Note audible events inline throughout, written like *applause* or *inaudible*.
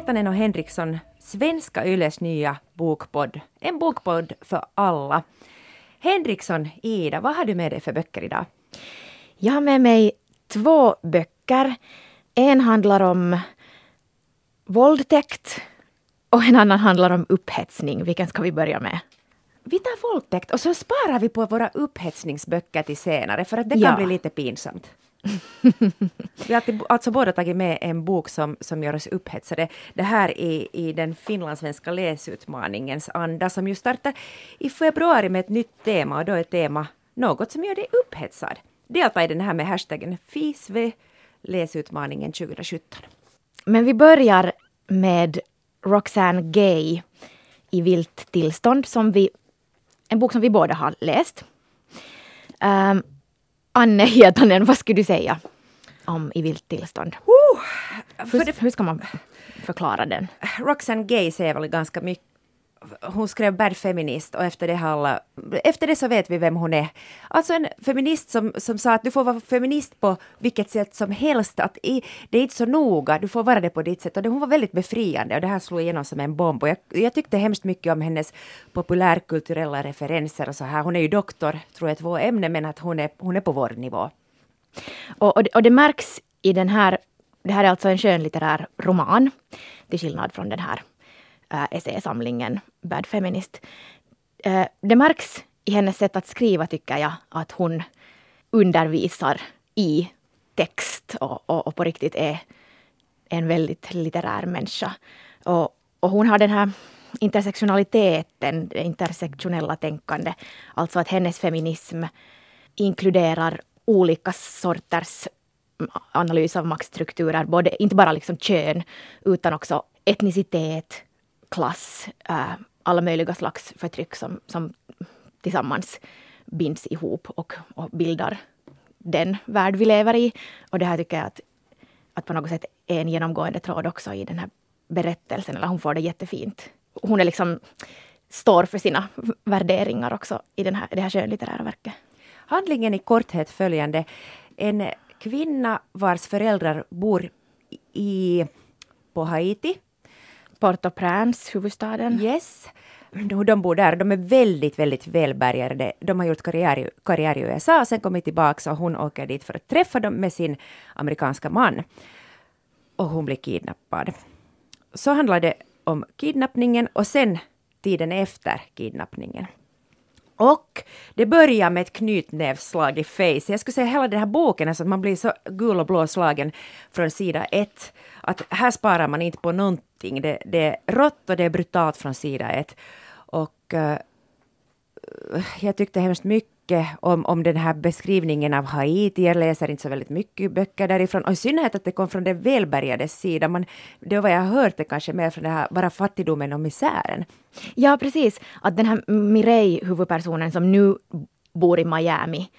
Hietanen och Henriksson, Svenska Yles nya bokpodd. En bokpodd för alla. Henriksson, Ida, vad har du med dig för böcker idag? Jag har med mig två böcker. En handlar om våldtäkt och en annan handlar om upphetsning. Vilken ska vi börja med? Vi tar våldtäkt och så sparar vi på våra upphetsningsböcker till senare för att det kan Ja. bli lite pinsamt. *laughs* Vi har alltså båda tagit med en bok som, som gör oss upphetsade. Det här är i den finlandssvenska läsutmaningens anda som ju startar i februari med ett nytt tema och då är tema något som gör dig upphetsad. Delta i den här med hashtaggen FISV läsutmaningen 2017. Men vi börjar med Roxane Gay i vilt tillstånd, som vi, en bok som vi båda har läst. Um, Anne Hietanen, vad skulle du säga om I vilt tillstånd? För Hur, hur ska man förklara den? Roxane Gay säger väl ganska mycket hon skrev Bad Feminist och efter det, alla, efter det så vet vi vem hon är. Alltså en feminist som, som sa att du får vara feminist på vilket sätt som helst. Att i, det är inte så noga, du får vara det på ditt sätt. Och det, hon var väldigt befriande och det här slog igenom som en bomb. Och jag, jag tyckte hemskt mycket om hennes populärkulturella referenser och så här. Hon är ju doktor, tror jag, i två ämnen, men att hon är, hon är på vår nivå. Och, och, det, och det märks i den här, det här är alltså en skönlitterär roman, till skillnad från den här äh, essäsamlingen Bad Feminist. Äh, det märks i hennes sätt att skriva, tycker jag, att hon undervisar i text och, och, och på riktigt är en väldigt litterär människa. Och, och hon har den här intersektionaliteten, det intersektionella tänkandet. alltså att hennes feminism inkluderar olika sorters analys av maktstrukturer, både, inte bara liksom kön, utan också etnicitet, klass, äh, alla möjliga slags förtryck som, som tillsammans binds ihop och, och bildar den värld vi lever i. Och det här tycker jag att, att på något sätt är en genomgående tråd också i den här berättelsen, eller hon får det jättefint. Hon är liksom, står för sina värderingar också i den här, det här skönlitterära verket. Handlingen i korthet följande. En kvinna vars föräldrar bor i, på Haiti Port-au-Prince, huvudstaden. Yes. De bor där. De är väldigt, väldigt välbärgade. De har gjort karriär, i- karriär i USA och sen kommit tillbaka och hon åker dit för att träffa dem med sin amerikanska man. Och hon blir kidnappad. Så handlar det om kidnappningen och sen tiden efter kidnappningen. Och det börjar med ett knytnävsslag i face. Jag skulle säga hela den här boken alltså att man blir så gul och blå slagen från sida ett. Att här sparar man inte på någonting. Det, det är rått och det är brutalt från sida ett. Och uh, jag tyckte hemskt mycket om, om den här beskrivningen av Haiti. Jag läser inte så väldigt mycket böcker därifrån. Och i synnerhet att det kom från den välbärgades sida. Man, det var vad jag har hört det kanske mer från det här bara fattigdomen och misären. Ja, precis. Att den här Mireille, huvudpersonen som nu bor i Miami,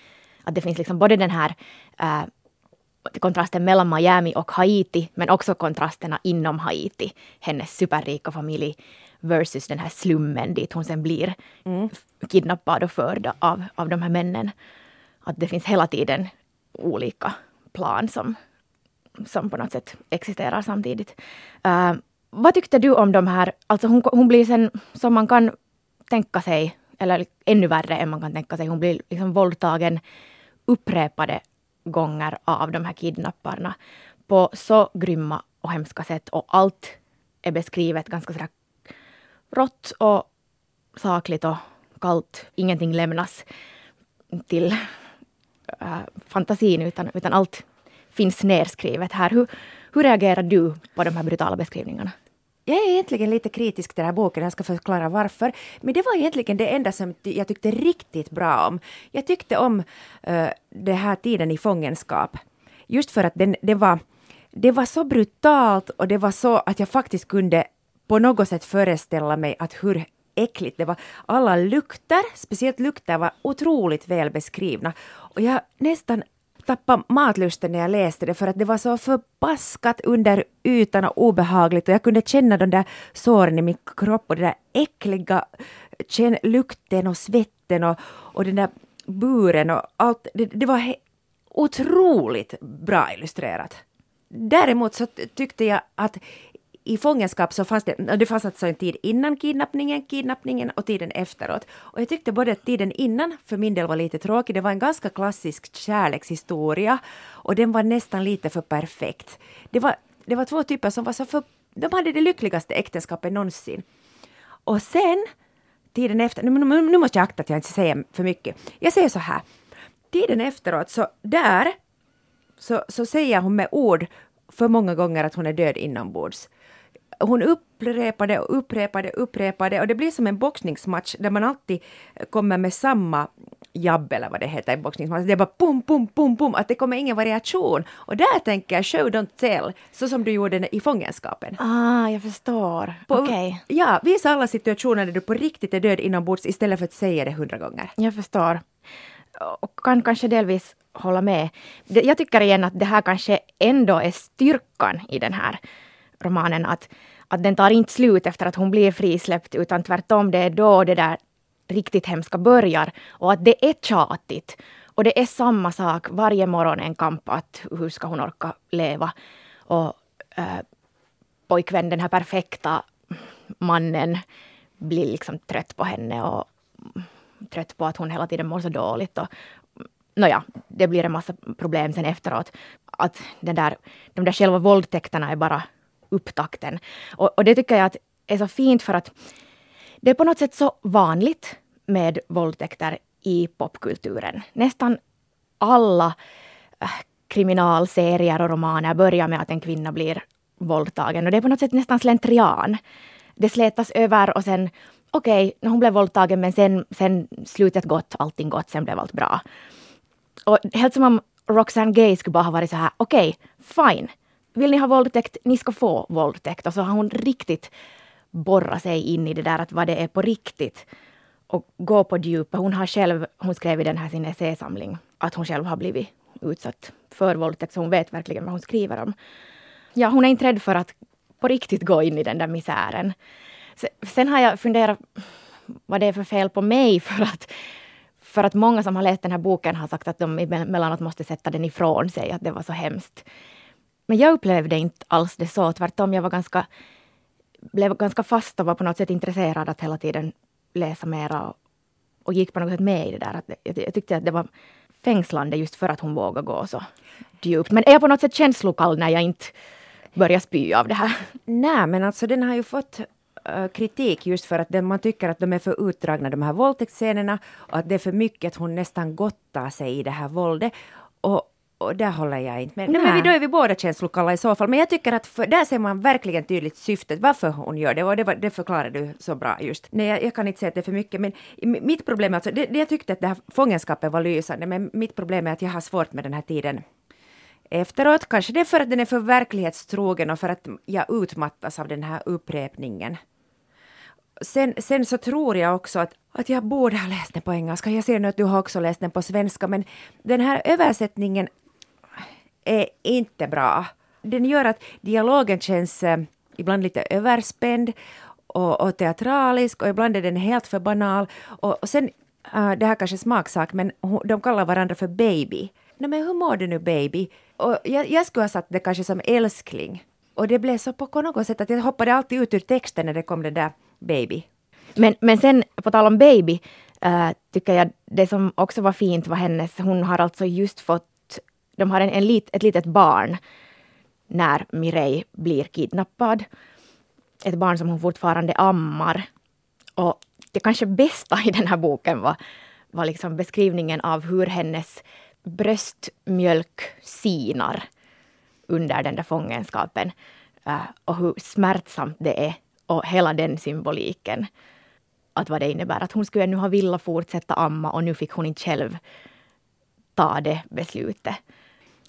att det finns liksom både den här uh, kontrasten mellan Miami och Haiti, men också kontrasterna inom Haiti. Hennes superrika familj versus den här slummen dit hon sen blir f- kidnappad och förd av, av de här männen. Att det finns hela tiden olika plan som, som på något sätt existerar samtidigt. Eh, vad tyckte du om de här, alltså hon, hon blir sen, som man kan tänka sig, eller ännu värre än man kan tänka sig, hon blir liksom våldtagen upprepade gånger av de här kidnapparna på så grymma och hemska sätt och allt är beskrivet ganska sådär rått och sakligt och kallt. Ingenting lämnas till äh, fantasin utan, utan allt finns nerskrivet här. Hur, hur reagerar du på de här brutala beskrivningarna? Jag är egentligen lite kritisk till den här boken, jag ska förklara varför. Men det var egentligen det enda som jag tyckte riktigt bra om. Jag tyckte om uh, den här tiden i fångenskap. Just för att den, det, var, det var så brutalt och det var så att jag faktiskt kunde på något sätt föreställa mig att hur äckligt det var. Alla lukter, speciellt lukter, var otroligt väl beskrivna. Och jag nästan tappade matlusten när jag läste det för att det var så förbaskat under ytan och obehagligt och jag kunde känna de där såren i min kropp och den där äckliga känn, lukten och svetten och, och den där buren och allt. Det, det var he, otroligt bra illustrerat. Däremot så tyckte jag att i fångenskap så fanns det, det fanns alltså en tid innan kidnappningen, kidnappningen och tiden efteråt. Och jag tyckte både att tiden innan för min del var lite tråkig, det var en ganska klassisk kärlekshistoria och den var nästan lite för perfekt. Det var, det var två typer som var så för, de hade det lyckligaste äktenskapet någonsin. Och sen, tiden efter, nu, nu, nu måste jag akta att jag inte säger för mycket. Jag säger så här, tiden efteråt så där så, så säger hon med ord för många gånger att hon är död inombords. Hon upprepade och upprepade och upprepade och det blir som en boxningsmatch där man alltid kommer med samma jabb eller vad det heter i boxningsmatch. Det är bara pum, pum, pum, pum, att det kommer ingen variation. Och där tänker jag show don't tell, så som du gjorde i fångenskapen. Ah, jag förstår. Okej. Okay. Ja, visa alla situationer där du på riktigt är död inombords istället för att säga det hundra gånger. Jag förstår. Och kan kanske delvis hålla med. Jag tycker igen att det här kanske ändå är styrkan i den här romanen. Att, att den tar inte slut efter att hon blir frisläppt utan tvärtom, det är då det där riktigt hemska börjar. Och att det är tjatigt. Och det är samma sak varje morgon en kamp att hur ska hon orka leva. Och eh, äh, pojkvän, den här perfekta mannen, blir liksom trött på henne och trött på att hon hela tiden mår så dåligt. Och, nåja, det blir en massa problem sen efteråt. Att den där, de där själva våldtäkterna är bara upptakten. Och, och det tycker jag att är så fint för att det är på något sätt så vanligt med våldtäkter i popkulturen. Nästan alla äh, kriminalserier och romaner börjar med att en kvinna blir våldtagen och det är på något sätt nästan slentrian. Det slätas över och sen okej, okay, hon blev våldtagen men sen, sen slutet gott, allting gott, sen blev allt bra. Och helt som om Roxanne Gay skulle bara ha varit så här, okej, okay, fine. Vill ni ha våldtäkt, ni ska få våldtäkt. Och så har hon riktigt borrat sig in i det där att vad det är på riktigt. Och gå på djupet. Hon har själv, hon skrev i den här sin essäsamling att hon själv har blivit utsatt för våldtäkt, så hon vet verkligen vad hon skriver om. Ja, hon är inte rädd för att på riktigt gå in i den där misären. Sen har jag funderat vad det är för fel på mig *laughs* för att för att många som har läst den här boken har sagt att de emellanåt måste sätta den ifrån sig, att det var så hemskt. Men jag upplevde inte alls det så, tvärtom. Jag var ganska, blev ganska fast och var på något sätt intresserad att hela tiden läsa mera och, och gick på något sätt med i det där. Att jag, jag tyckte att det var fängslande just för att hon vågade gå så djupt. Men är jag på något sätt känslokall när jag inte börjar spy av det här? Nej, men alltså den har ju fått äh, kritik just för att man tycker att de är för utdragna, de här våldtäktsscenerna, och att det är för mycket att hon nästan gottar sig i det här våldet. Och, och där håller jag inte med. Nej. men då är vi båda känslokalla i så fall. Men jag tycker att för, där ser man verkligen tydligt syftet, varför hon gör det. Och det, var, det förklarar du så bra just. Nej, jag, jag, kan inte säga att det är för mycket. Men mitt problem är alltså, det, det jag tyckte att det här fångenskapet var lysande. Men mitt problem är att jag har svårt med den här tiden efteråt. Kanske det är för att den är för verklighetstrogen och för att jag utmattas av den här upprepningen sen, sen så tror jag också att, att jag borde ha läst den på engelska. Jag ser nu att du har också läst den på svenska, men den här översättningen är inte bra. Den gör att dialogen känns eh, ibland lite överspänd och, och, teatralisk och ibland är den helt för banal. Och, och sen, uh, det här kanske är smaksak, men de kallar varandra för baby. Nej men hur mår du nu baby? Och jag, jag skulle ha satt det kanske som älskling. Och det blev så på något sätt att jag hoppade alltid ut ur texten när det kom det där baby. Men, men sen på tal om baby, äh, tycker jag det som också var fint var hennes, hon har alltså just fått, de har en, en lit, ett litet barn när Mireille blir kidnappad. Ett barn som hon fortfarande ammar. Och det kanske bästa i den här boken var, var liksom beskrivningen av hur hennes bröstmjölk sinar under den där fångenskapen. Eh, och hur smärtsamt det är och hela den symboliken. Att vad det innebär att hon skulle nu ha velat fortsätta amma och nu fick hon inte själv ta det beslutet.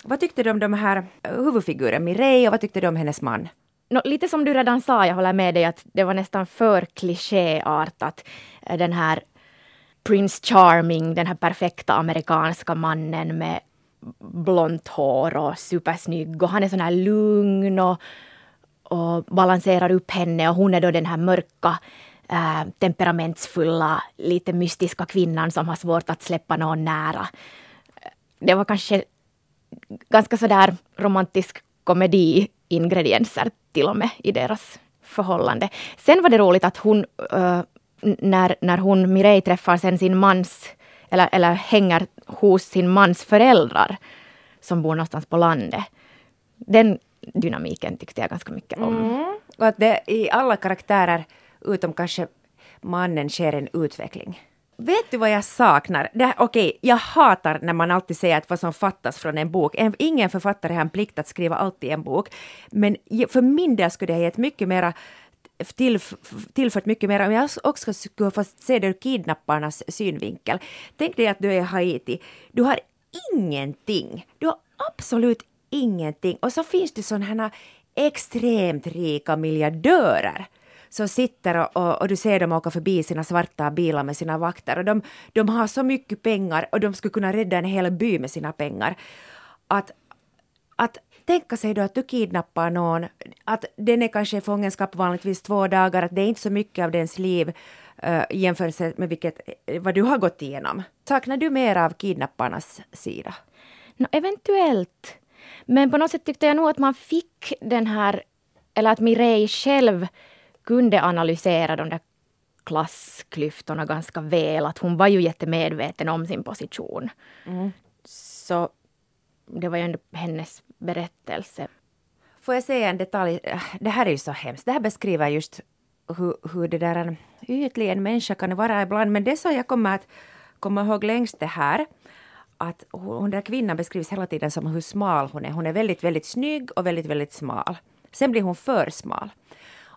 Vad tyckte du om de här eh, huvudfiguren Mireille och vad tyckte du om hennes man? No, lite som du redan sa, jag håller med dig att det var nästan för klichéartat. Eh, den här Prince Charming, den här perfekta amerikanska mannen med blont hår och supersnygg och han är sån här lugn och och balanserar upp henne och hon är då den här mörka äh, temperamentsfulla, lite mystiska kvinnan som har svårt att släppa någon nära. Det var kanske ganska sådär romantisk komedi-ingredienser till och med i deras förhållande. Sen var det roligt att hon, äh, när, när hon, Mireille, träffar sen sin mans, eller, eller hänger hos sin mans föräldrar, som bor någonstans på landet. Den dynamiken tyckte jag ganska mycket om. Mm. Och att det i alla karaktärer, utom kanske mannen, sker en utveckling. Vet du vad jag saknar? Okej, okay, jag hatar när man alltid säger att vad som fattas från en bok. ingen författare har en plikt att skriva allt i en bok. Men för min del skulle det ha gett mycket mera till, tillfört mycket mer om jag också skulle få se det ur kidnapparnas synvinkel. Tänk dig att du är i Haiti. Du har ingenting. Du har absolut ingenting. Och så finns det sådana här extremt rika miljardörer som sitter och, och, och, du ser dem åka förbi sina svarta bilar med sina vakter. Och de, de har så mycket pengar och de skulle kunna rädda en hel by med sina pengar. Att, att tänka sig då att du kidnappar någon, att den är kanske i fångenskap vanligtvis två dagar, att det är inte så mycket av dens liv eh, uh, jämfört med vilket, eh, vad du har gått igenom. Saknar du mer av kidnapparnas sida? No, eventuellt. Men på något sätt tyckte jag nog att man fick den här, eller att Mireille själv kunde analysera de där klassklyftorna ganska väl. Att hon var ju jättemedveten om sin position. Mm. Så det var ju ändå hennes berättelse. Får jag säga en detalj? Det här är ju så hemskt. Det här beskriver just hur, hur det där en ytlig en människa kan vara ibland. Men det som jag kommer att komma ihåg längst det här att hon, den där kvinnan beskrivs hela tiden som hur smal hon är. Hon är väldigt, väldigt snygg och väldigt, väldigt smal. Sen blir hon för smal.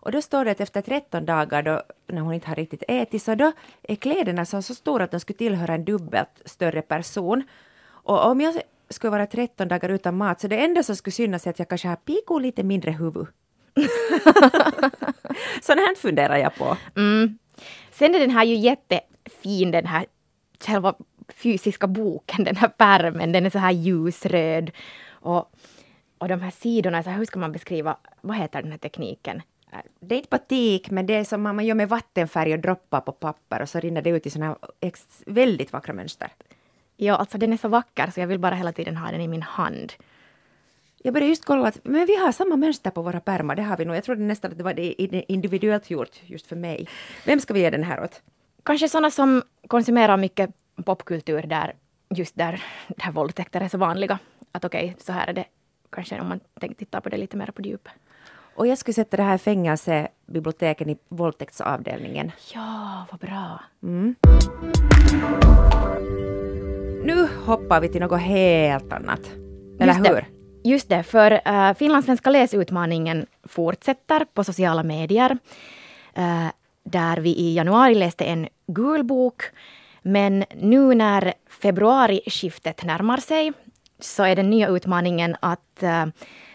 Och då står det att efter 13 dagar då, när hon inte har riktigt ätit så då är kläderna så, så stora att de skulle tillhöra en dubbelt större person. Och om jag skulle vara 13 dagar utan mat så det enda som skulle synas är att jag kanske har piko lite mindre huvud. *laughs* Sånt här funderar jag på. Mm. Sen är den här ju jättefin den här själva fysiska boken, den här pärmen, den är så här ljusröd. Och, och de här sidorna, så här, hur ska man beskriva, vad heter den här tekniken? Det är inte batik, men det är som man gör med vattenfärg och droppar på papper och så rinner det ut i här väldigt vackra mönster. Ja, alltså den är så vacker så jag vill bara hela tiden ha den i min hand. Jag började just kolla att men vi har samma mönster på våra pärmar, det har vi nog. Jag trodde nästan att det var individuellt gjort just för mig. Vem ska vi ge den här åt? Kanske sådana som konsumerar mycket popkultur där just där, där våldtäkter är så vanliga. Att okej, okay, så här är det kanske om man tittar på det lite mer på djupet. Och jag skulle sätta det här fängelsebiblioteken i våldtäktsavdelningen. Ja, vad bra. Mm. Nu hoppar vi till något helt annat. Eller Just hur? Det. Just det, för uh, Finlandssvenska läsutmaningen fortsätter på sociala medier. Uh, där vi i januari läste en gul bok. Men nu när februariskiftet närmar sig så är den nya utmaningen att uh,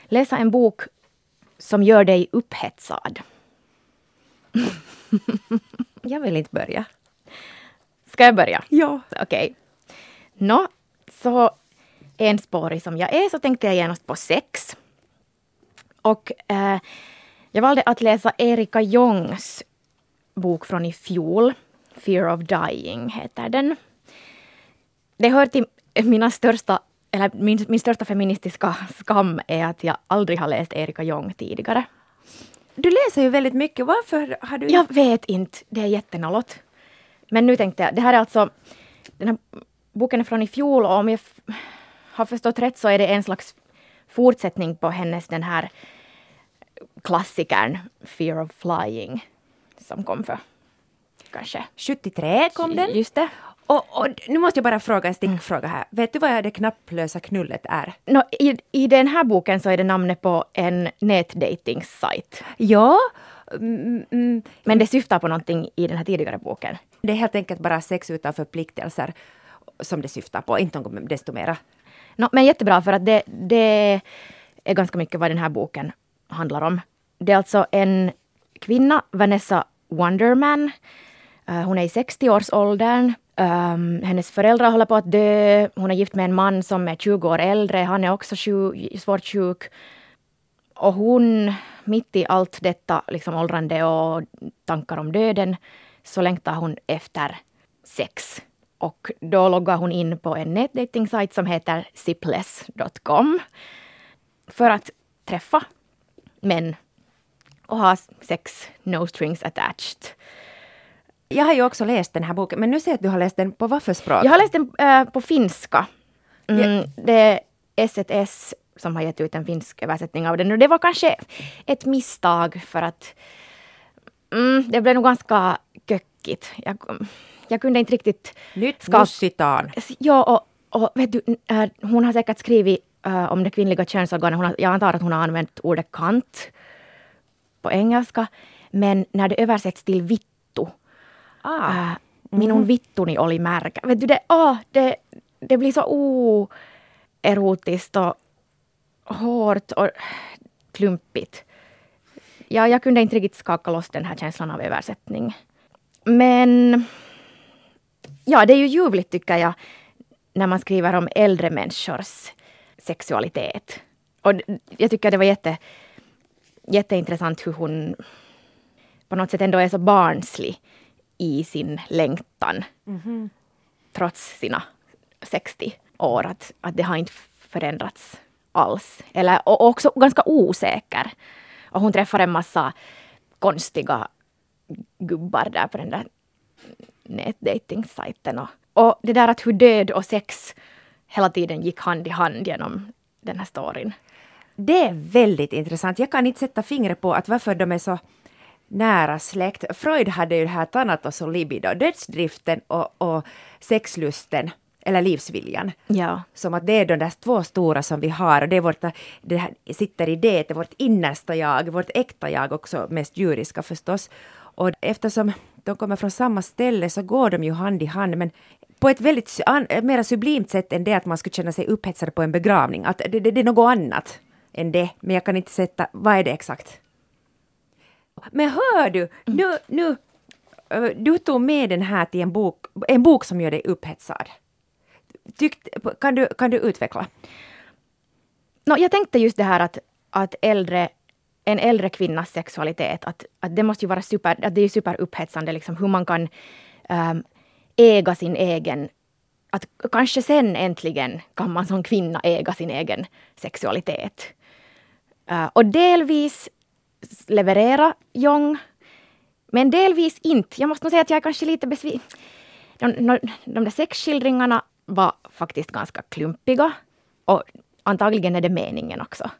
läsa en bok som gör dig upphetsad? *laughs* jag vill inte börja. Ska jag börja? Ja. Okej. Okay. Nå, så enspårig som jag är så tänkte jag genast på sex. Och eh, jag valde att läsa Erika Jongs bok från i fjol. Fear of Dying heter den. Det hör till mina största eller min, min största feministiska skam är att jag aldrig har läst Erika Jong tidigare. Du läser ju väldigt mycket. Varför har du... Jag vet inte. Det är jättenallot. Men nu tänkte jag, det här är alltså... Den här boken är från i fjol och om jag har förstått rätt så är det en slags fortsättning på hennes den här klassikern Fear of Flying som kom för kanske... 73 kom den. Just det. Och, och, nu måste jag bara fråga en stickfråga här. Vet du vad det knapplösa knullet är? No, i, I den här boken så är det namnet på en nätdatingsajt. Ja. Mm, mm, Men det syftar på någonting i den här tidigare boken. Det är helt enkelt bara sex utan förpliktelser som det syftar på, inte desto mera. No, men jättebra för att det, det är ganska mycket vad den här boken handlar om. Det är alltså en kvinna, Vanessa Wonderman. Eh, hon är i 60-årsåldern. Um, ehm, hennes föräldrar håller på att dö. Hon är gift med en man som är 20 år äldre. Han är också sjuk, svårt sjuk. Och hon, mitt i allt detta liksom åldrande och tankar om döden, så längtar hon efter sex. Och då loggar hon in på en nätdatingsajt som heter sipless.com för att träffa män och ha sex no strings attached. Jag har ju också läst den här boken, men nu ser jag att du har läst den på vad för språk? Jag har läst den äh, på finska. Mm, Det är SES som har gett ut en finsk översättning av den. Och det var kanske ett misstag för att mm, det blev nog ganska köckigt. Jag, jag kunde inte riktigt... Nytt mussitan. Ja, och, och vet du, äh, hon har säkert skrivit äh, om det kvinnliga könsorganet. Hon har, jag antar att hon har använt ordet kant på engelska. Men när det översätts till vittu, Ah. äh, minun vittuni oli märkä. Vet du, det, åh, det, det blir så oerotiskt och hårt och klumpigt. Ja, jag kunde inte riktigt skaka loss den här känslan av översättning. Men ja, det är ju ljuvligt tycker jag när man skriver om äldre människors sexualitet. Och jag tycker det var jätte, jätteintressant hur hon på något sätt ändå är så barnslig i sin längtan. Trots sina 60 år. Att, att det har inte förändrats alls. Eller, och också ganska osäker. Och hon träffar en massa konstiga gubbar där på den där nätdejtingsajten. Och, och det där att hur död och sex hela tiden gick hand i hand genom den här storyn. Det är väldigt intressant. Jag kan inte sätta fingret på att varför de är så nära släkt. Freud hade ju det här thanatos och libido, dödsdriften och, och sexlusten, eller livsviljan. Ja. Som att det är de där två stora som vi har och det, är vårt, det här sitter i det, vårt innersta jag, vårt äkta jag också, mest djuriska förstås. Och eftersom de kommer från samma ställe så går de ju hand i hand men på ett väldigt an, mer sublimt sätt än det att man skulle känna sig upphetsad på en begravning. Att det, det, det är något annat än det, men jag kan inte sätta, vad är det exakt? Men hör du, nu, nu, ö, du tog med den här till en bok, en bok som gör dig upphetsad. Tyckt, kan, du, kan du utveckla? No, jag tänkte just det här att, att äldre, en äldre kvinnas sexualitet, att, att det måste ju vara super, att det är superupphetsande liksom hur man kan ehm, äga sin egen att kanske sen äntligen kan man som kvinna äga sin egen sexualitet. Eh, och delvis leverera Jong, men delvis inte. Jag måste nog säga att jag är kanske lite besviken. De, de, de där sexskildringarna var faktiskt ganska klumpiga. Och antagligen är det meningen också.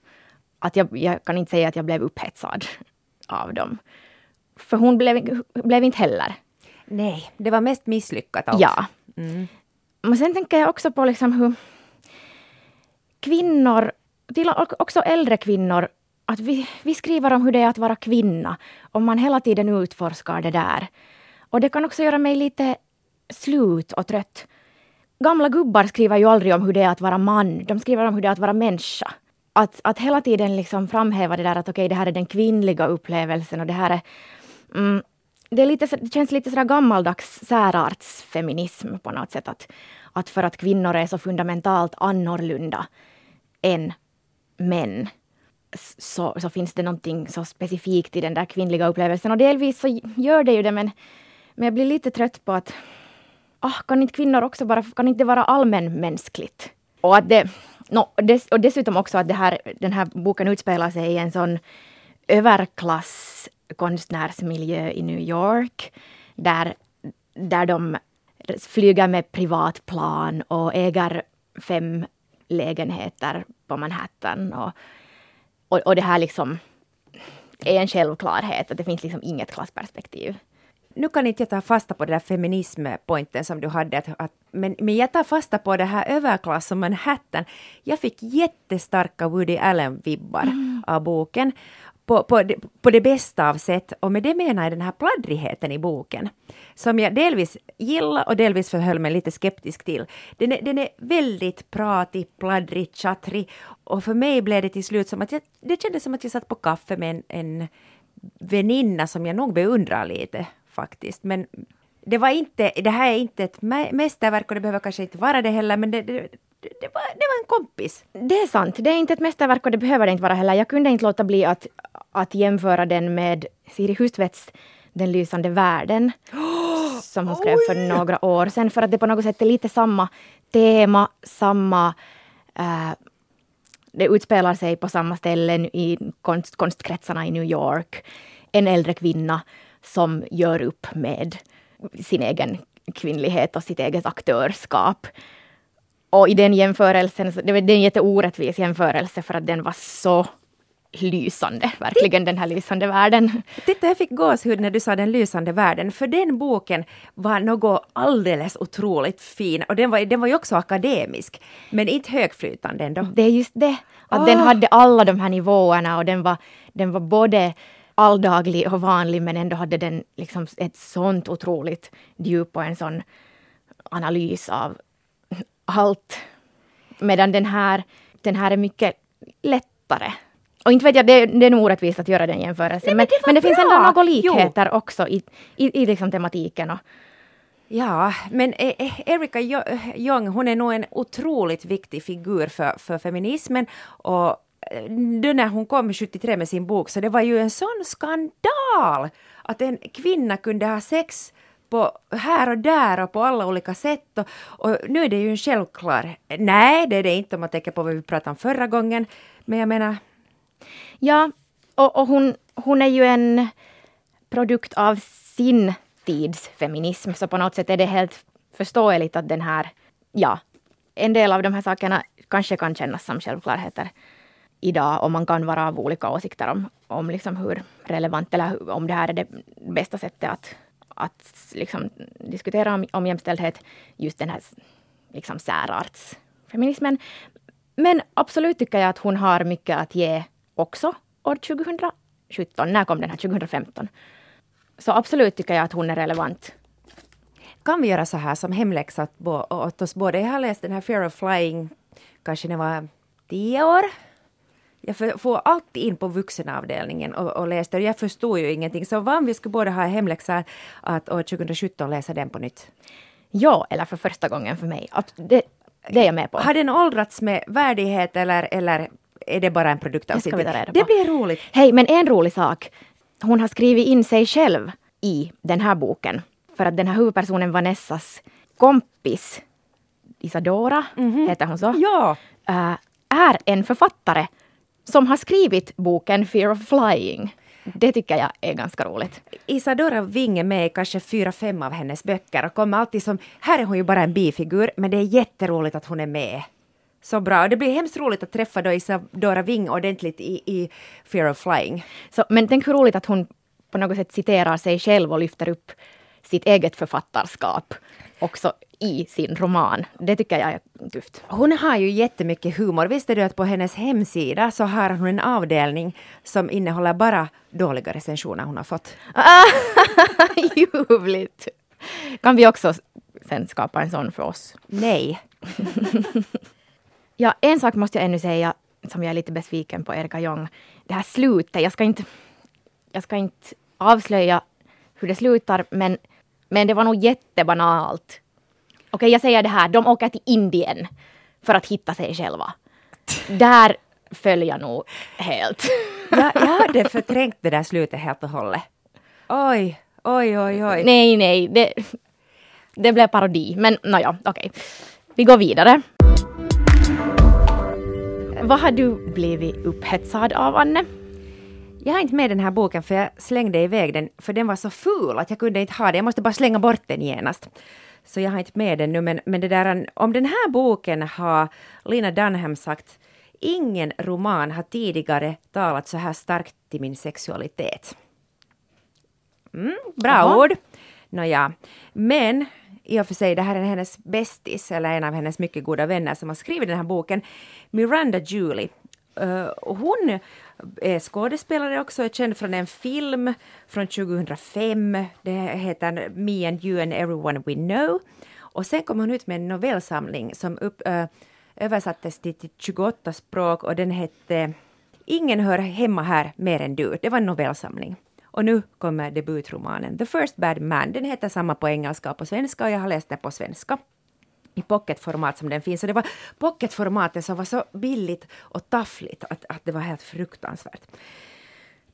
Att jag, jag kan inte säga att jag blev upphetsad av dem. För hon blev, blev inte heller. Nej, det var mest misslyckat. allt. Ja. Mm. Men sen tänker jag också på liksom hur kvinnor, till och- också äldre kvinnor, att vi, vi skriver om hur det är att vara kvinna. Och man hela tiden utforskar det där. Och det kan också göra mig lite slut och trött. Gamla gubbar skriver ju aldrig om hur det är att vara man. De skriver om hur det är att vara människa. Att, att hela tiden liksom framhäva det där att okej, det här är den kvinnliga upplevelsen och det här är mm, det, är lite, så- det känns lite sådär gammaldags särartsfeminism på något sätt. Att, att för att kvinnor är så fundamentalt annorlunda än män så, så finns det någonting så specifikt i den där kvinnliga upplevelsen. Och delvis så gör det ju det, men, men jag blir lite trött på att ah, kan inte kvinnor också bara, kan inte det vara allmänmänskligt? Och, att det, no, dess, och dessutom också att det här, den här boken utspelar sig i en sån överklass konstnärsmiljö i New York, där, där de flyger med privatplan och äger fem lägenheter på Manhattan. Och, och, och det här liksom är en självklarhet, att det finns liksom inget klassperspektiv. Nu kan inte jag ta fasta på den där feminismpointen som du hade, att, att, men, men jag tar fasta på det här överklass och Manhattan. Jag fick jättestarka Woody Allen-vibbar av boken. På, på, det, på det bästa av sätt. Och med det menar jag den här pladdrigheten i boken. Som jag delvis gillar och delvis förhöll mig lite skeptisk till. Den är, den är väldigt pratig, pladdrig, tjattrig. Och för mig blev det till slut som att jag, det kändes som att jag satt på kaffe med en, en väninna som jag nog beundrar lite faktiskt. Men det var inte, det här är inte ett mästerverk och det behöver kanske inte vara det heller, men det, det, det, var, det var en kompis. Det är sant, det är inte ett mästerverk och det behöver det inte vara heller. Jag kunde inte låta bli att, att jämföra den med Siri Hustvedts Den lysande världen. som hon skrev för några år sedan. För att det på något sätt är lite samma tema, samma... eh, Det utspelar sig på samma ställen i konst, konstkretsarna i New York. En äldre kvinna som gör upp med sin egen kvinnlighet och sitt eget aktörskap. Och i den jämförelsen, det var en jätteorättvis jämförelse för att den var så lysande, verkligen den här lysande världen. Titta, jag fick gåshud när du sa den lysande världen, för den boken var något alldeles otroligt fin och den var, den var ju också akademisk, men inte högflytande ändå. Det är just det, att oh. den hade alla de här nivåerna och den var, den var både alldaglig och vanlig men ändå hade den liksom ett sånt otroligt djup och en sån analys av allt. Medan den här, den här är mycket lättare. Och inte vet jag, det, det är nog orättvist att göra den jämförelsen. Men, men, det, men det finns ändå några likheter jo. också i, i, i liksom tematiken. Och, Ja, men e, e, Erika Jong, hon är nog en otroligt viktig figur för, för feminismen. Och eh, då när hon kom 73 med sin bok, så det var ju en sån skandal att en kvinna kunde ha sex på här och där och på alla olika sätt. Och, och, nu är det ju en självklar... Nej, det är det inte om man tänker på vad vi pratade om förra gången. Men jag menar... Ja, och, och hon, hon är ju en produkt av sin tids feminism, så på något sätt är det helt förståeligt att den här, ja, en del av de här sakerna kanske kan kännas som självklarheter idag och man kan vara av olika åsikter om, om liksom hur relevant eller om det här är det bästa sättet att att liksom diskutera om, om jämställdhet, just den här liksom särartsfeminismen. Men absolut tycker jag att hon har mycket att ge också år 2017. När kom den här? 2015. Så absolut tycker jag att hon är relevant. Kan vi göra så här som hemläxa åt oss båda? Jag har läst den här Fear of Flying, kanske när jag var tio år. Jag får alltid in på vuxenavdelningen och, och läste och jag förstod ju ingenting. Så vad om vi skulle båda ha hemläxa att år 2017 läsa den på nytt? Ja, eller för första gången för mig. Det, det är jag med på. Har den åldrats med värdighet eller, eller är det bara en produkt av sitt Det blir roligt. Hej, men en rolig sak. Hon har skrivit in sig själv i den här boken. För att den här huvudpersonen Vanessas kompis Isadora, mm -hmm. heter hon så? Ja. Uh, är en författare som har skrivit boken Fear of Flying. Det tycker jag är ganska roligt. Isadora Wing är med i kanske fyra, fem av hennes böcker och kommer alltid som, här är hon ju bara en bifigur, men det är jätteroligt att hon är med. Så bra. Det blir hemskt roligt att träffa då Isadora Wing ordentligt i, i Fear of Flying. Så, men tänk hur roligt att hon på något sätt citerar sig själv och lyfter upp sitt eget författarskap också i sin roman. Det tycker jag är tufft. Hon har ju jättemycket humor. Visste du att på hennes hemsida så har hon en avdelning som innehåller bara dåliga recensioner hon har fått. *laughs* Ljuvligt! Kan vi också sen skapa en sån för oss? Nej. *laughs* ja, en sak måste jag ännu säga som jag är lite besviken på Erika Jong. Det här slutet, jag ska inte, jag ska inte avslöja hur det slutar, men men det var nog jättebanalt. Okej, okay, jag säger det här. De åker till Indien för att hitta sig själva. Där föll jag nog helt. *laughs* jag, jag hade förträngt det där slutet helt och hållet. Oj, oj, oj, oj. Nej, nej. Det, det blev parodi. Men nåja, okej. Okay. Vi går vidare. Vad har du blivit upphetsad av, Anne? Jag har inte med den här boken för jag slängde iväg den för den var så ful att jag kunde inte ha den. Jag måste bara slänga bort den genast. Så jag har inte med den nu men, men det där, om den här boken har Lina Dunham sagt Ingen roman har tidigare talat så här starkt till min sexualitet. Mm, bra Aha. ord. Nåja, men i och för sig, det här är hennes bästis, eller en av hennes mycket goda vänner som har skrivit den här boken, Miranda Julie. Eh, hon är skådespelare också, är känd från en film från 2005. Det heter Me and you and everyone we know. Och sen kom hon ut med en novellsamling som upp, ö, översattes till, till 28 språk och den hette Ingen hör hemma här mer än du. Det var en novellsamling. Och nu kommer debutromanen The First Bad Man. Den heter samma på engelska och på svenska och jag har läst den på svenska i pocketformat som den finns. Och det var pocketformatet som var så billigt och taffligt att, att det var helt fruktansvärt.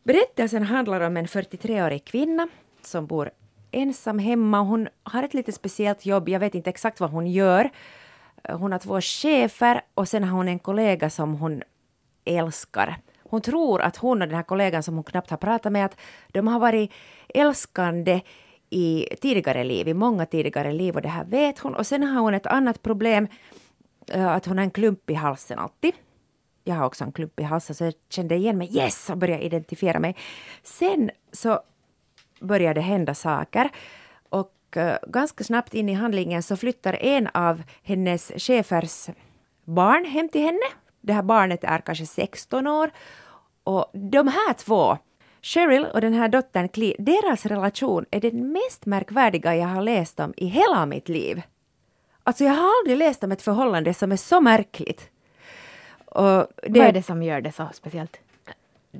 Berättelsen handlar om en 43-årig kvinna som bor ensam hemma. Hon har ett lite speciellt jobb. Jag vet inte exakt vad hon gör. Hon har två chefer och sen har hon en kollega som hon älskar. Hon tror att hon och den här kollegan som hon knappt har pratat med, att de har varit älskande i tidigare liv, i många tidigare liv och det här vet hon. Och sen har hon ett annat problem, eh, att hon har en klump i halsen alltid. Jag har också en klump i halsen så jag kände igen mig, yes, och började identifiera mig. Sen så började det hända saker och eh, ganska snabbt in i handlingen så flyttar en av hennes chefers barn hem till henne. Det här barnet är kanske 16 år och de här två Cheryl och den här dottern Clee, deras relation är den mest märkvärdiga jag har läst om i hela mitt liv. Alltså jag har aldrig läst om ett förhållande som är så märkligt. Och det, Vad är det som gör det så speciellt?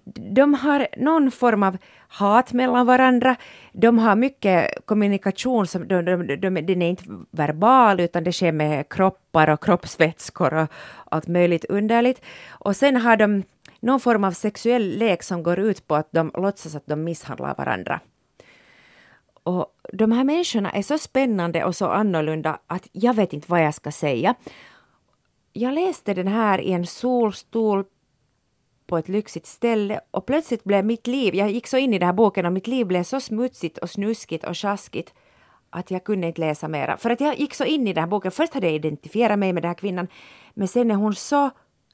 De har någon form av hat mellan varandra. De har mycket kommunikation, som de, de, de, den är inte verbal utan det sker med kroppar och kroppsvätskor och allt möjligt underligt. Och sen har de någon form av sexuell lek som går ut på att de låtsas att de misshandlar varandra. Och de här människorna är så spännande och så annorlunda att jag vet inte vad jag ska säga. Jag läste den här i en solstol på ett lyxigt ställe och plötsligt blev mitt liv, jag gick så in i den här boken och mitt liv blev så smutsigt och snuskigt och sjaskigt att jag kunde inte läsa mera. För att jag gick så in i den här boken, först hade jag identifierat mig med den här kvinnan, men sen är hon så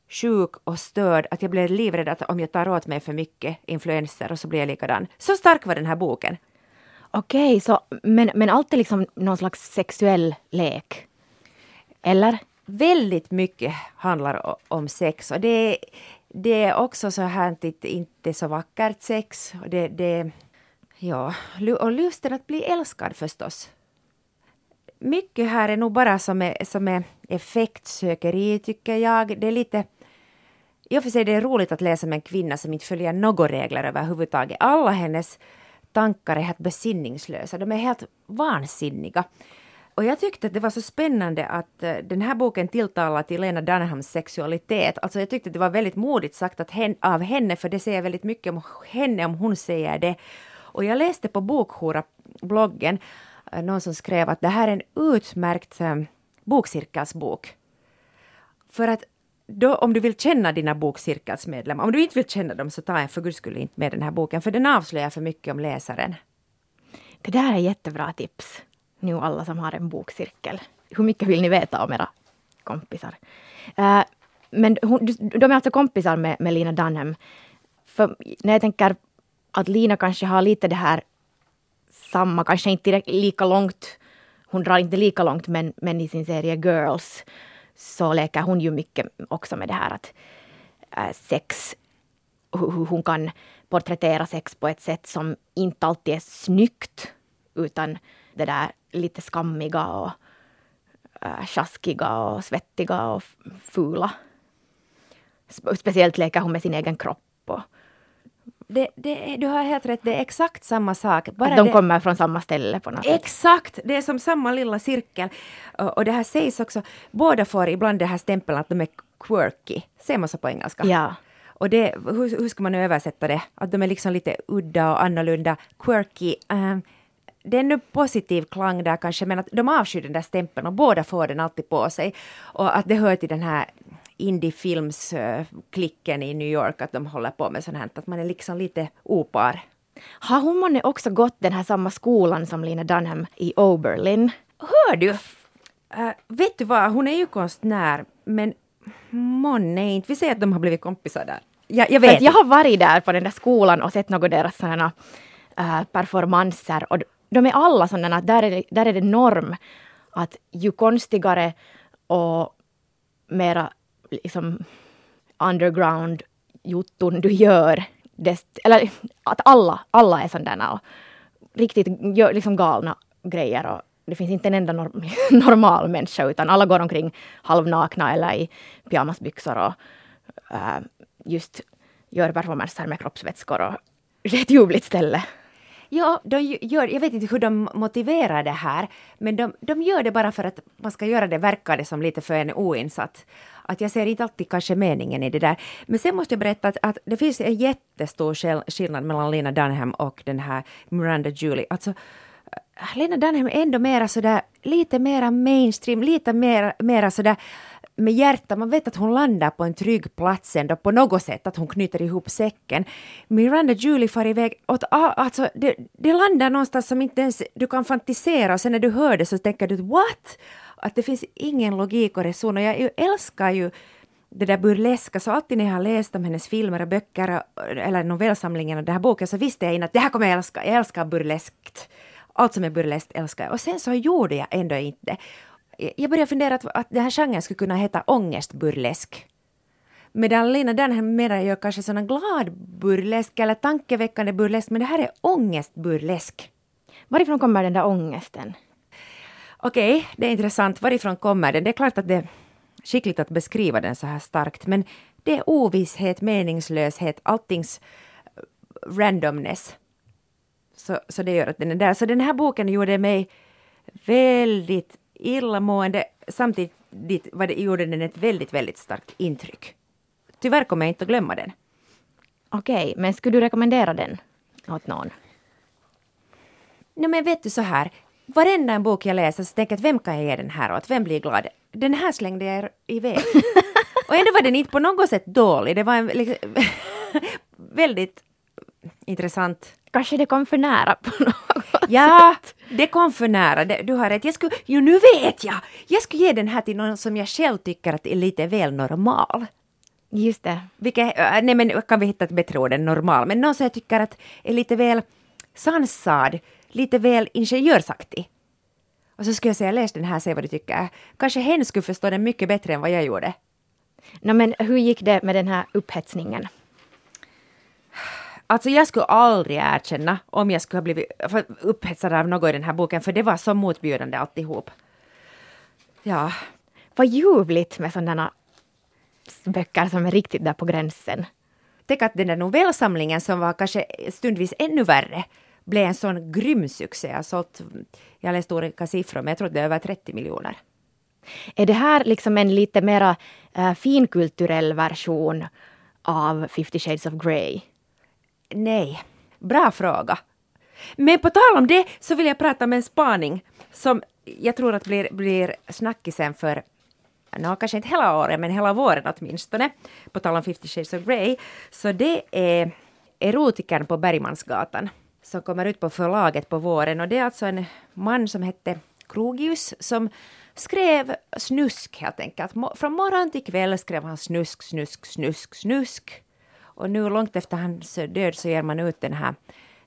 sjuk och störd att jag blev livrädd att om jag tar åt mig för mycket influenser och så blir jag likadan. Så stark var den här boken. Okej, så, men, men allt är liksom någon slags sexuell lek? Eller? Väldigt mycket handlar om sex och det, det är också så här inte, inte så vackert sex. Och det, det, ja, och lusten att bli älskad förstås. Mycket här är nog bara som är, som är effektsökeri tycker jag. Det är lite i och för sig det är roligt att läsa om en kvinna som inte följer några regler överhuvudtaget. Alla hennes tankar är helt besinningslösa, de är helt vansinniga. Och jag tyckte att det var så spännande att uh, den här boken tilltalar till Lena Dunhams sexualitet. Alltså jag tyckte att det var väldigt modigt sagt att hen, av henne, för det säger väldigt mycket om henne om hon säger det. Och jag läste på Bokhora-bloggen uh, någon som skrev att det här är en utmärkt eh, um, bokcirkelsbok. För att då, om du vill känna dina bokcirkelsmedlemmar, om du inte vill känna dem så ta en för guds skull inte med den här boken, för den avslöjar för mycket om läsaren. Det där är jättebra tips, nu alla som har en bokcirkel. Hur mycket vill ni veta om era kompisar? Uh, men hon, de är alltså kompisar med, med Lina Dunham. För när jag tänker att Lina kanske har lite det här samma, kanske inte lika långt, hon drar inte lika långt, men, men i sin serie Girls så leker hon ju mycket också med det här att äh, sex, hur, hur hon kan porträttera sex på ett sätt som inte alltid är snyggt utan det där lite skammiga och äh, sjaskiga och svettiga och fula. Speciellt leker hon med sin egen kropp. Och, det, det, du har helt rätt, det är exakt samma sak. Bara att de det, kommer från samma ställe på något Exakt, det är som samma lilla cirkel. Och, och det här sägs också, båda får ibland det här stämpeln att de är quirky. Säger man så på engelska? Ja. Och det, hur, hur ska man översätta det? Att de är liksom lite udda och annorlunda, quirky. Um, det är nu positiv klang där kanske, men att de avskyr den där stämpeln och båda får den alltid på sig. Och att det hör till den här indiefilmsklicken i New York, att de håller på med sånt här, att man är liksom lite opar. Har hon månne också gått den här samma skolan som Lina Dunham i Oberlin? Hör du? Uh, vet du vad, hon är ju konstnär, men månne inte. Vi säger att de har blivit kompisar där. Jag, jag vet. Jag har varit där på den där skolan och sett några deras sådana uh, performanser och de är alla sådana att där är, det, där är det norm att ju konstigare och mera liksom underground jotton du gör, dest, eller att alla, alla är sådana och riktigt gör liksom galna grejer och det finns inte en enda norm, *laughs* normal människa utan alla går omkring halvnakna eller i pyjamasbyxor och äh, just gör performanser med kroppsvätskor och det är ett ljuvligt ställe. Ja, de gör, jag vet inte hur de motiverar det här, men de, de gör det bara för att man ska göra det, verkar det som lite för en oinsatt. Att jag ser inte alltid kanske meningen i det där. Men sen måste jag berätta att, att det finns en jättestor skillnad mellan Lena Dunham och den här Miranda Julie. Alltså, äh, Lena Dunham är ändå mera sådär, lite mera mainstream, lite mera, mera sådär med hjärta, man vet att hon landar på en trygg plats ändå på något sätt, att hon knyter ihop säcken. Miranda Julie far iväg åt, alltså det, det landar någonstans som inte ens du kan fantisera och sen när du hör det så tänker du what? Att det finns ingen logik och reson och jag älskar ju det där burleska, så alltid när jag har läst om hennes filmer och böcker eller novellsamlingen och den här boken så visste jag innan att det här kommer jag älska, jag älskar burleskt. Allt som är burleskt älskar jag. Och sen så gjorde jag ändå inte. Jag började fundera att, att den här genren skulle kunna heta ångestburlesk. Medan Lena Dunham mera gör kanske sån glad burlesk eller tankeväckande burlesk, men det här är ångestburlesk. Varifrån kommer den där ångesten? Okej, okay, det är intressant. Varifrån kommer den? Det är klart att det är skickligt att beskriva den så här starkt, men det är ovisshet, meningslöshet, alltings randomness. Så, så det gör att den är där. Så den här boken gjorde mig väldigt illamående. Samtidigt var det, gjorde den ett väldigt, väldigt starkt intryck. Tyvärr kommer jag inte att glömma den. Okej, men skulle du rekommendera den åt någon? No, men vet du så här, varenda en bok jag läser så tänker jag att vem kan jag ge den här åt? Vem blir glad? Den här slängde jag iväg. *laughs* Och ändå var den inte på något sätt dålig. Det var en liksom, *laughs* väldigt intressant Kanske det kom för nära på *laughs* något Ja, sätt. det kom för nära. Du har rätt. Jag skulle, jo, nu vet jag! Jag skulle ge den här till någon som jag själv tycker att är lite väl normal. Just det. Vilket, nej men kan vi hitta ett bättre ord än normal, men någon som jag tycker att är lite väl sansad, lite väl ingenjörsaktig. Och så skulle jag säga, läs den här, se vad du tycker. Kanske hen skulle förstå den mycket bättre än vad jag gjorde. No, men hur gick det med den här upphetsningen? Alltså jag skulle aldrig erkänna om jag skulle ha blivit upphetsad av något i den här boken, för det var så motbjudande alltihop. Ja. Vad ljuvligt med sådana böcker som är riktigt där på gränsen. Tänk att den där novellsamlingen som var kanske stundvis ännu värre blev en sån grym succé. Jag, sålt, jag läste olika siffror, men jag tror det är över 30 miljoner. Är det här liksom en lite mera äh, finkulturell version av 50 shades of Grey? Nej, bra fråga. Men på tal om det så vill jag prata om en spaning som jag tror att blir, blir snackisen för no, kanske inte hela året, men hela våren åtminstone, på tal om 50 shades of Grey. Så det är erotikern på Bergmansgatan som kommer ut på förlaget på våren och det är alltså en man som hette Krogius som skrev snusk helt enkelt. Från morgon till kväll skrev han snusk, snusk, snusk, snusk. Och nu långt efter hans död så ger man ut den här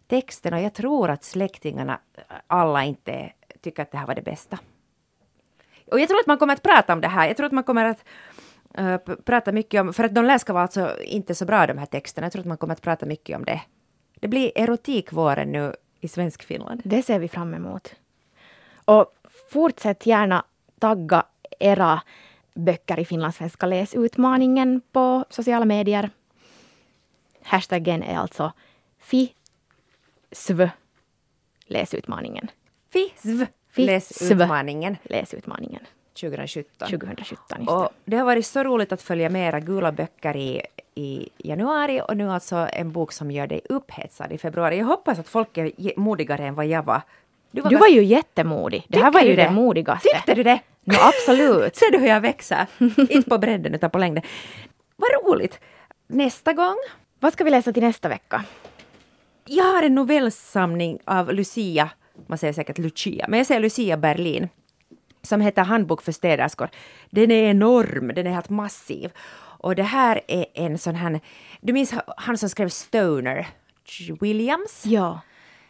texten och jag tror att släktingarna eh, alla inte tycker att det här var det bästa. Och jag tror att man kommer att prata om det här. Jag tror att man kommer att uh, prata mycket om, för att de lär ska vara alltså inte så bra de här texterna. Jag tror att man kommer att prata mycket om det. Det blir erotikvåren nu i svensk Finland. Det ser vi fram emot. Och fortsätt gärna tagga era böcker i finlandssvenska läsutmaningen på sociala medier. Hashtaggen är alltså FISV läsutmaningen. FISV läsutmaningen. Läsutmaningen. 2017. 2017 och det har varit så roligt att följa med era gula böcker i, i januari och nu alltså en bok som gör dig upphetsad i februari. Jag hoppas att folk är modigare än vad jag var. Du var, du var ju jättemodig. Det här var ju det? det modigaste. Tyckte du det? No, absolut. *laughs* Ser du hur jag växer? Inte på bredden utan på längden. Vad roligt! Nästa gång vad ska vi läsa till nästa vecka? Jag har en novellsamling av Lucia, man säger säkert Lucia, men jag säger Lucia Berlin, som heter Handbok för städerskor. Den är enorm, den är helt massiv. Och det här är en sån här, du minns han som skrev Stoner, Williams? Ja.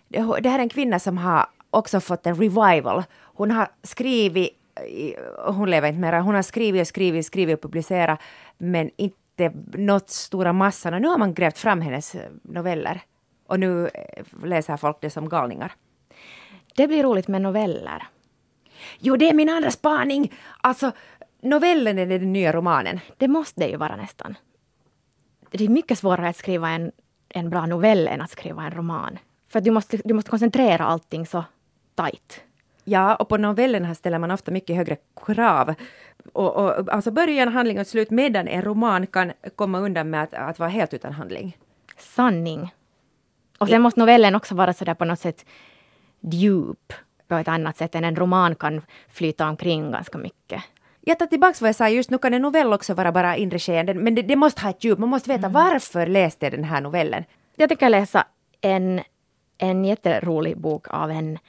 Det, här är en kvinna som har också fått en revival. Hon har skrivit, hon lever inte mera, hon har skrivit och skrivit, skrivit och publicerat, men inte inte nått stora massan och nu har man grävt fram hennes noveller. Och nu eh, läser folk det som galningar. Det blir roligt med noveller. Jo, det är min andra spaning! Alltså, novellen är den nya romanen. Det måste det ju vara nästan. Det är mycket svårare att skriva en, en bra novell än att skriva en roman. För du måste, du måste koncentrera allting så tajt. Ja, och på novellerna ställer man ofta mycket högre krav. Och, och, alltså början, handling och slut, medan en roman kan komma undan med att, att vara helt utan handling. Sanning. Och sen måste novellen också vara sådär på något sätt djup på ett annat sätt än en roman kan flyta omkring ganska mycket. Jag tar tillbaka vad jag sa just nu kan en novell också vara bara inre skeenden, men det, det, måste ha ett djup. Man måste veta varför läste jag den här novellen. Jag tänker läsa en, en jätterolig bok av en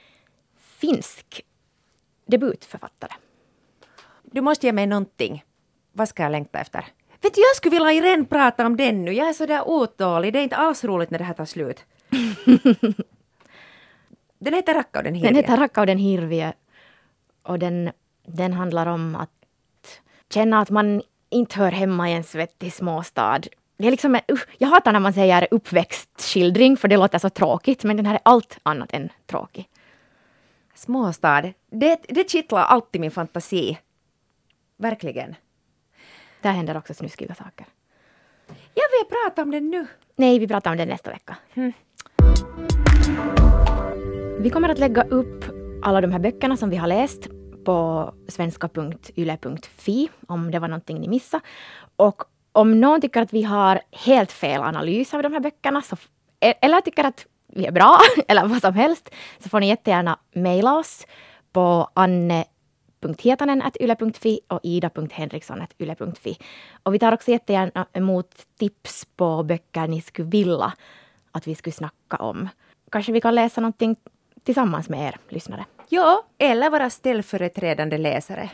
finsk debutförfattare. Du måste ge mig någonting. Vad ska jag längta efter? Vet du, jag skulle vilja Irene prata om den nu. Jag är så där otålig. Det är inte alls roligt när det här tar slut. *laughs* den heter Rakkauden Hirviö. Den heter Rakkauden Hirviö. Och den, den handlar om att känna att man inte hör hemma i en svettig småstad. Det är liksom en, uh, jag hatar när man säger uppväxtskildring för det låter så tråkigt men den här är allt annat än tråkig. Småstad, det, det kittlar alltid min fantasi. Verkligen. Där händer också snuskiga saker. Jag vill prata om den nu. Nej, vi pratar om det nästa vecka. Mm. Vi kommer att lägga upp alla de här böckerna som vi har läst på svenska.yle.fi om det var någonting ni missade. Och om någon tycker att vi har helt fel analys av de här böckerna så, eller tycker att vi är bra *laughs* eller vad som helst så får ni jättegärna mejla oss på anne.hietanen.yle.fi och ida.henriksson.yle.fi. Och vi tar också jättegärna emot tips på böcker ni skulle vilja att vi skulle snacka om. Kanske vi kan läsa någonting tillsammans med er lyssnare. Ja, eller vara ställföreträdande läsare.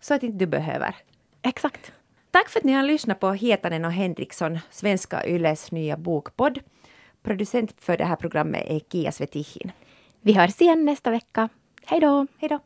Så att inte du behöver. Exakt. Tack för att ni har lyssnat på Hietanen och Henriksson, Svenska Yles nya bokpodd. Producent för det här programmet är Kia Svetihin. Vi hörs igen nästa vecka. Hej då! Hej då!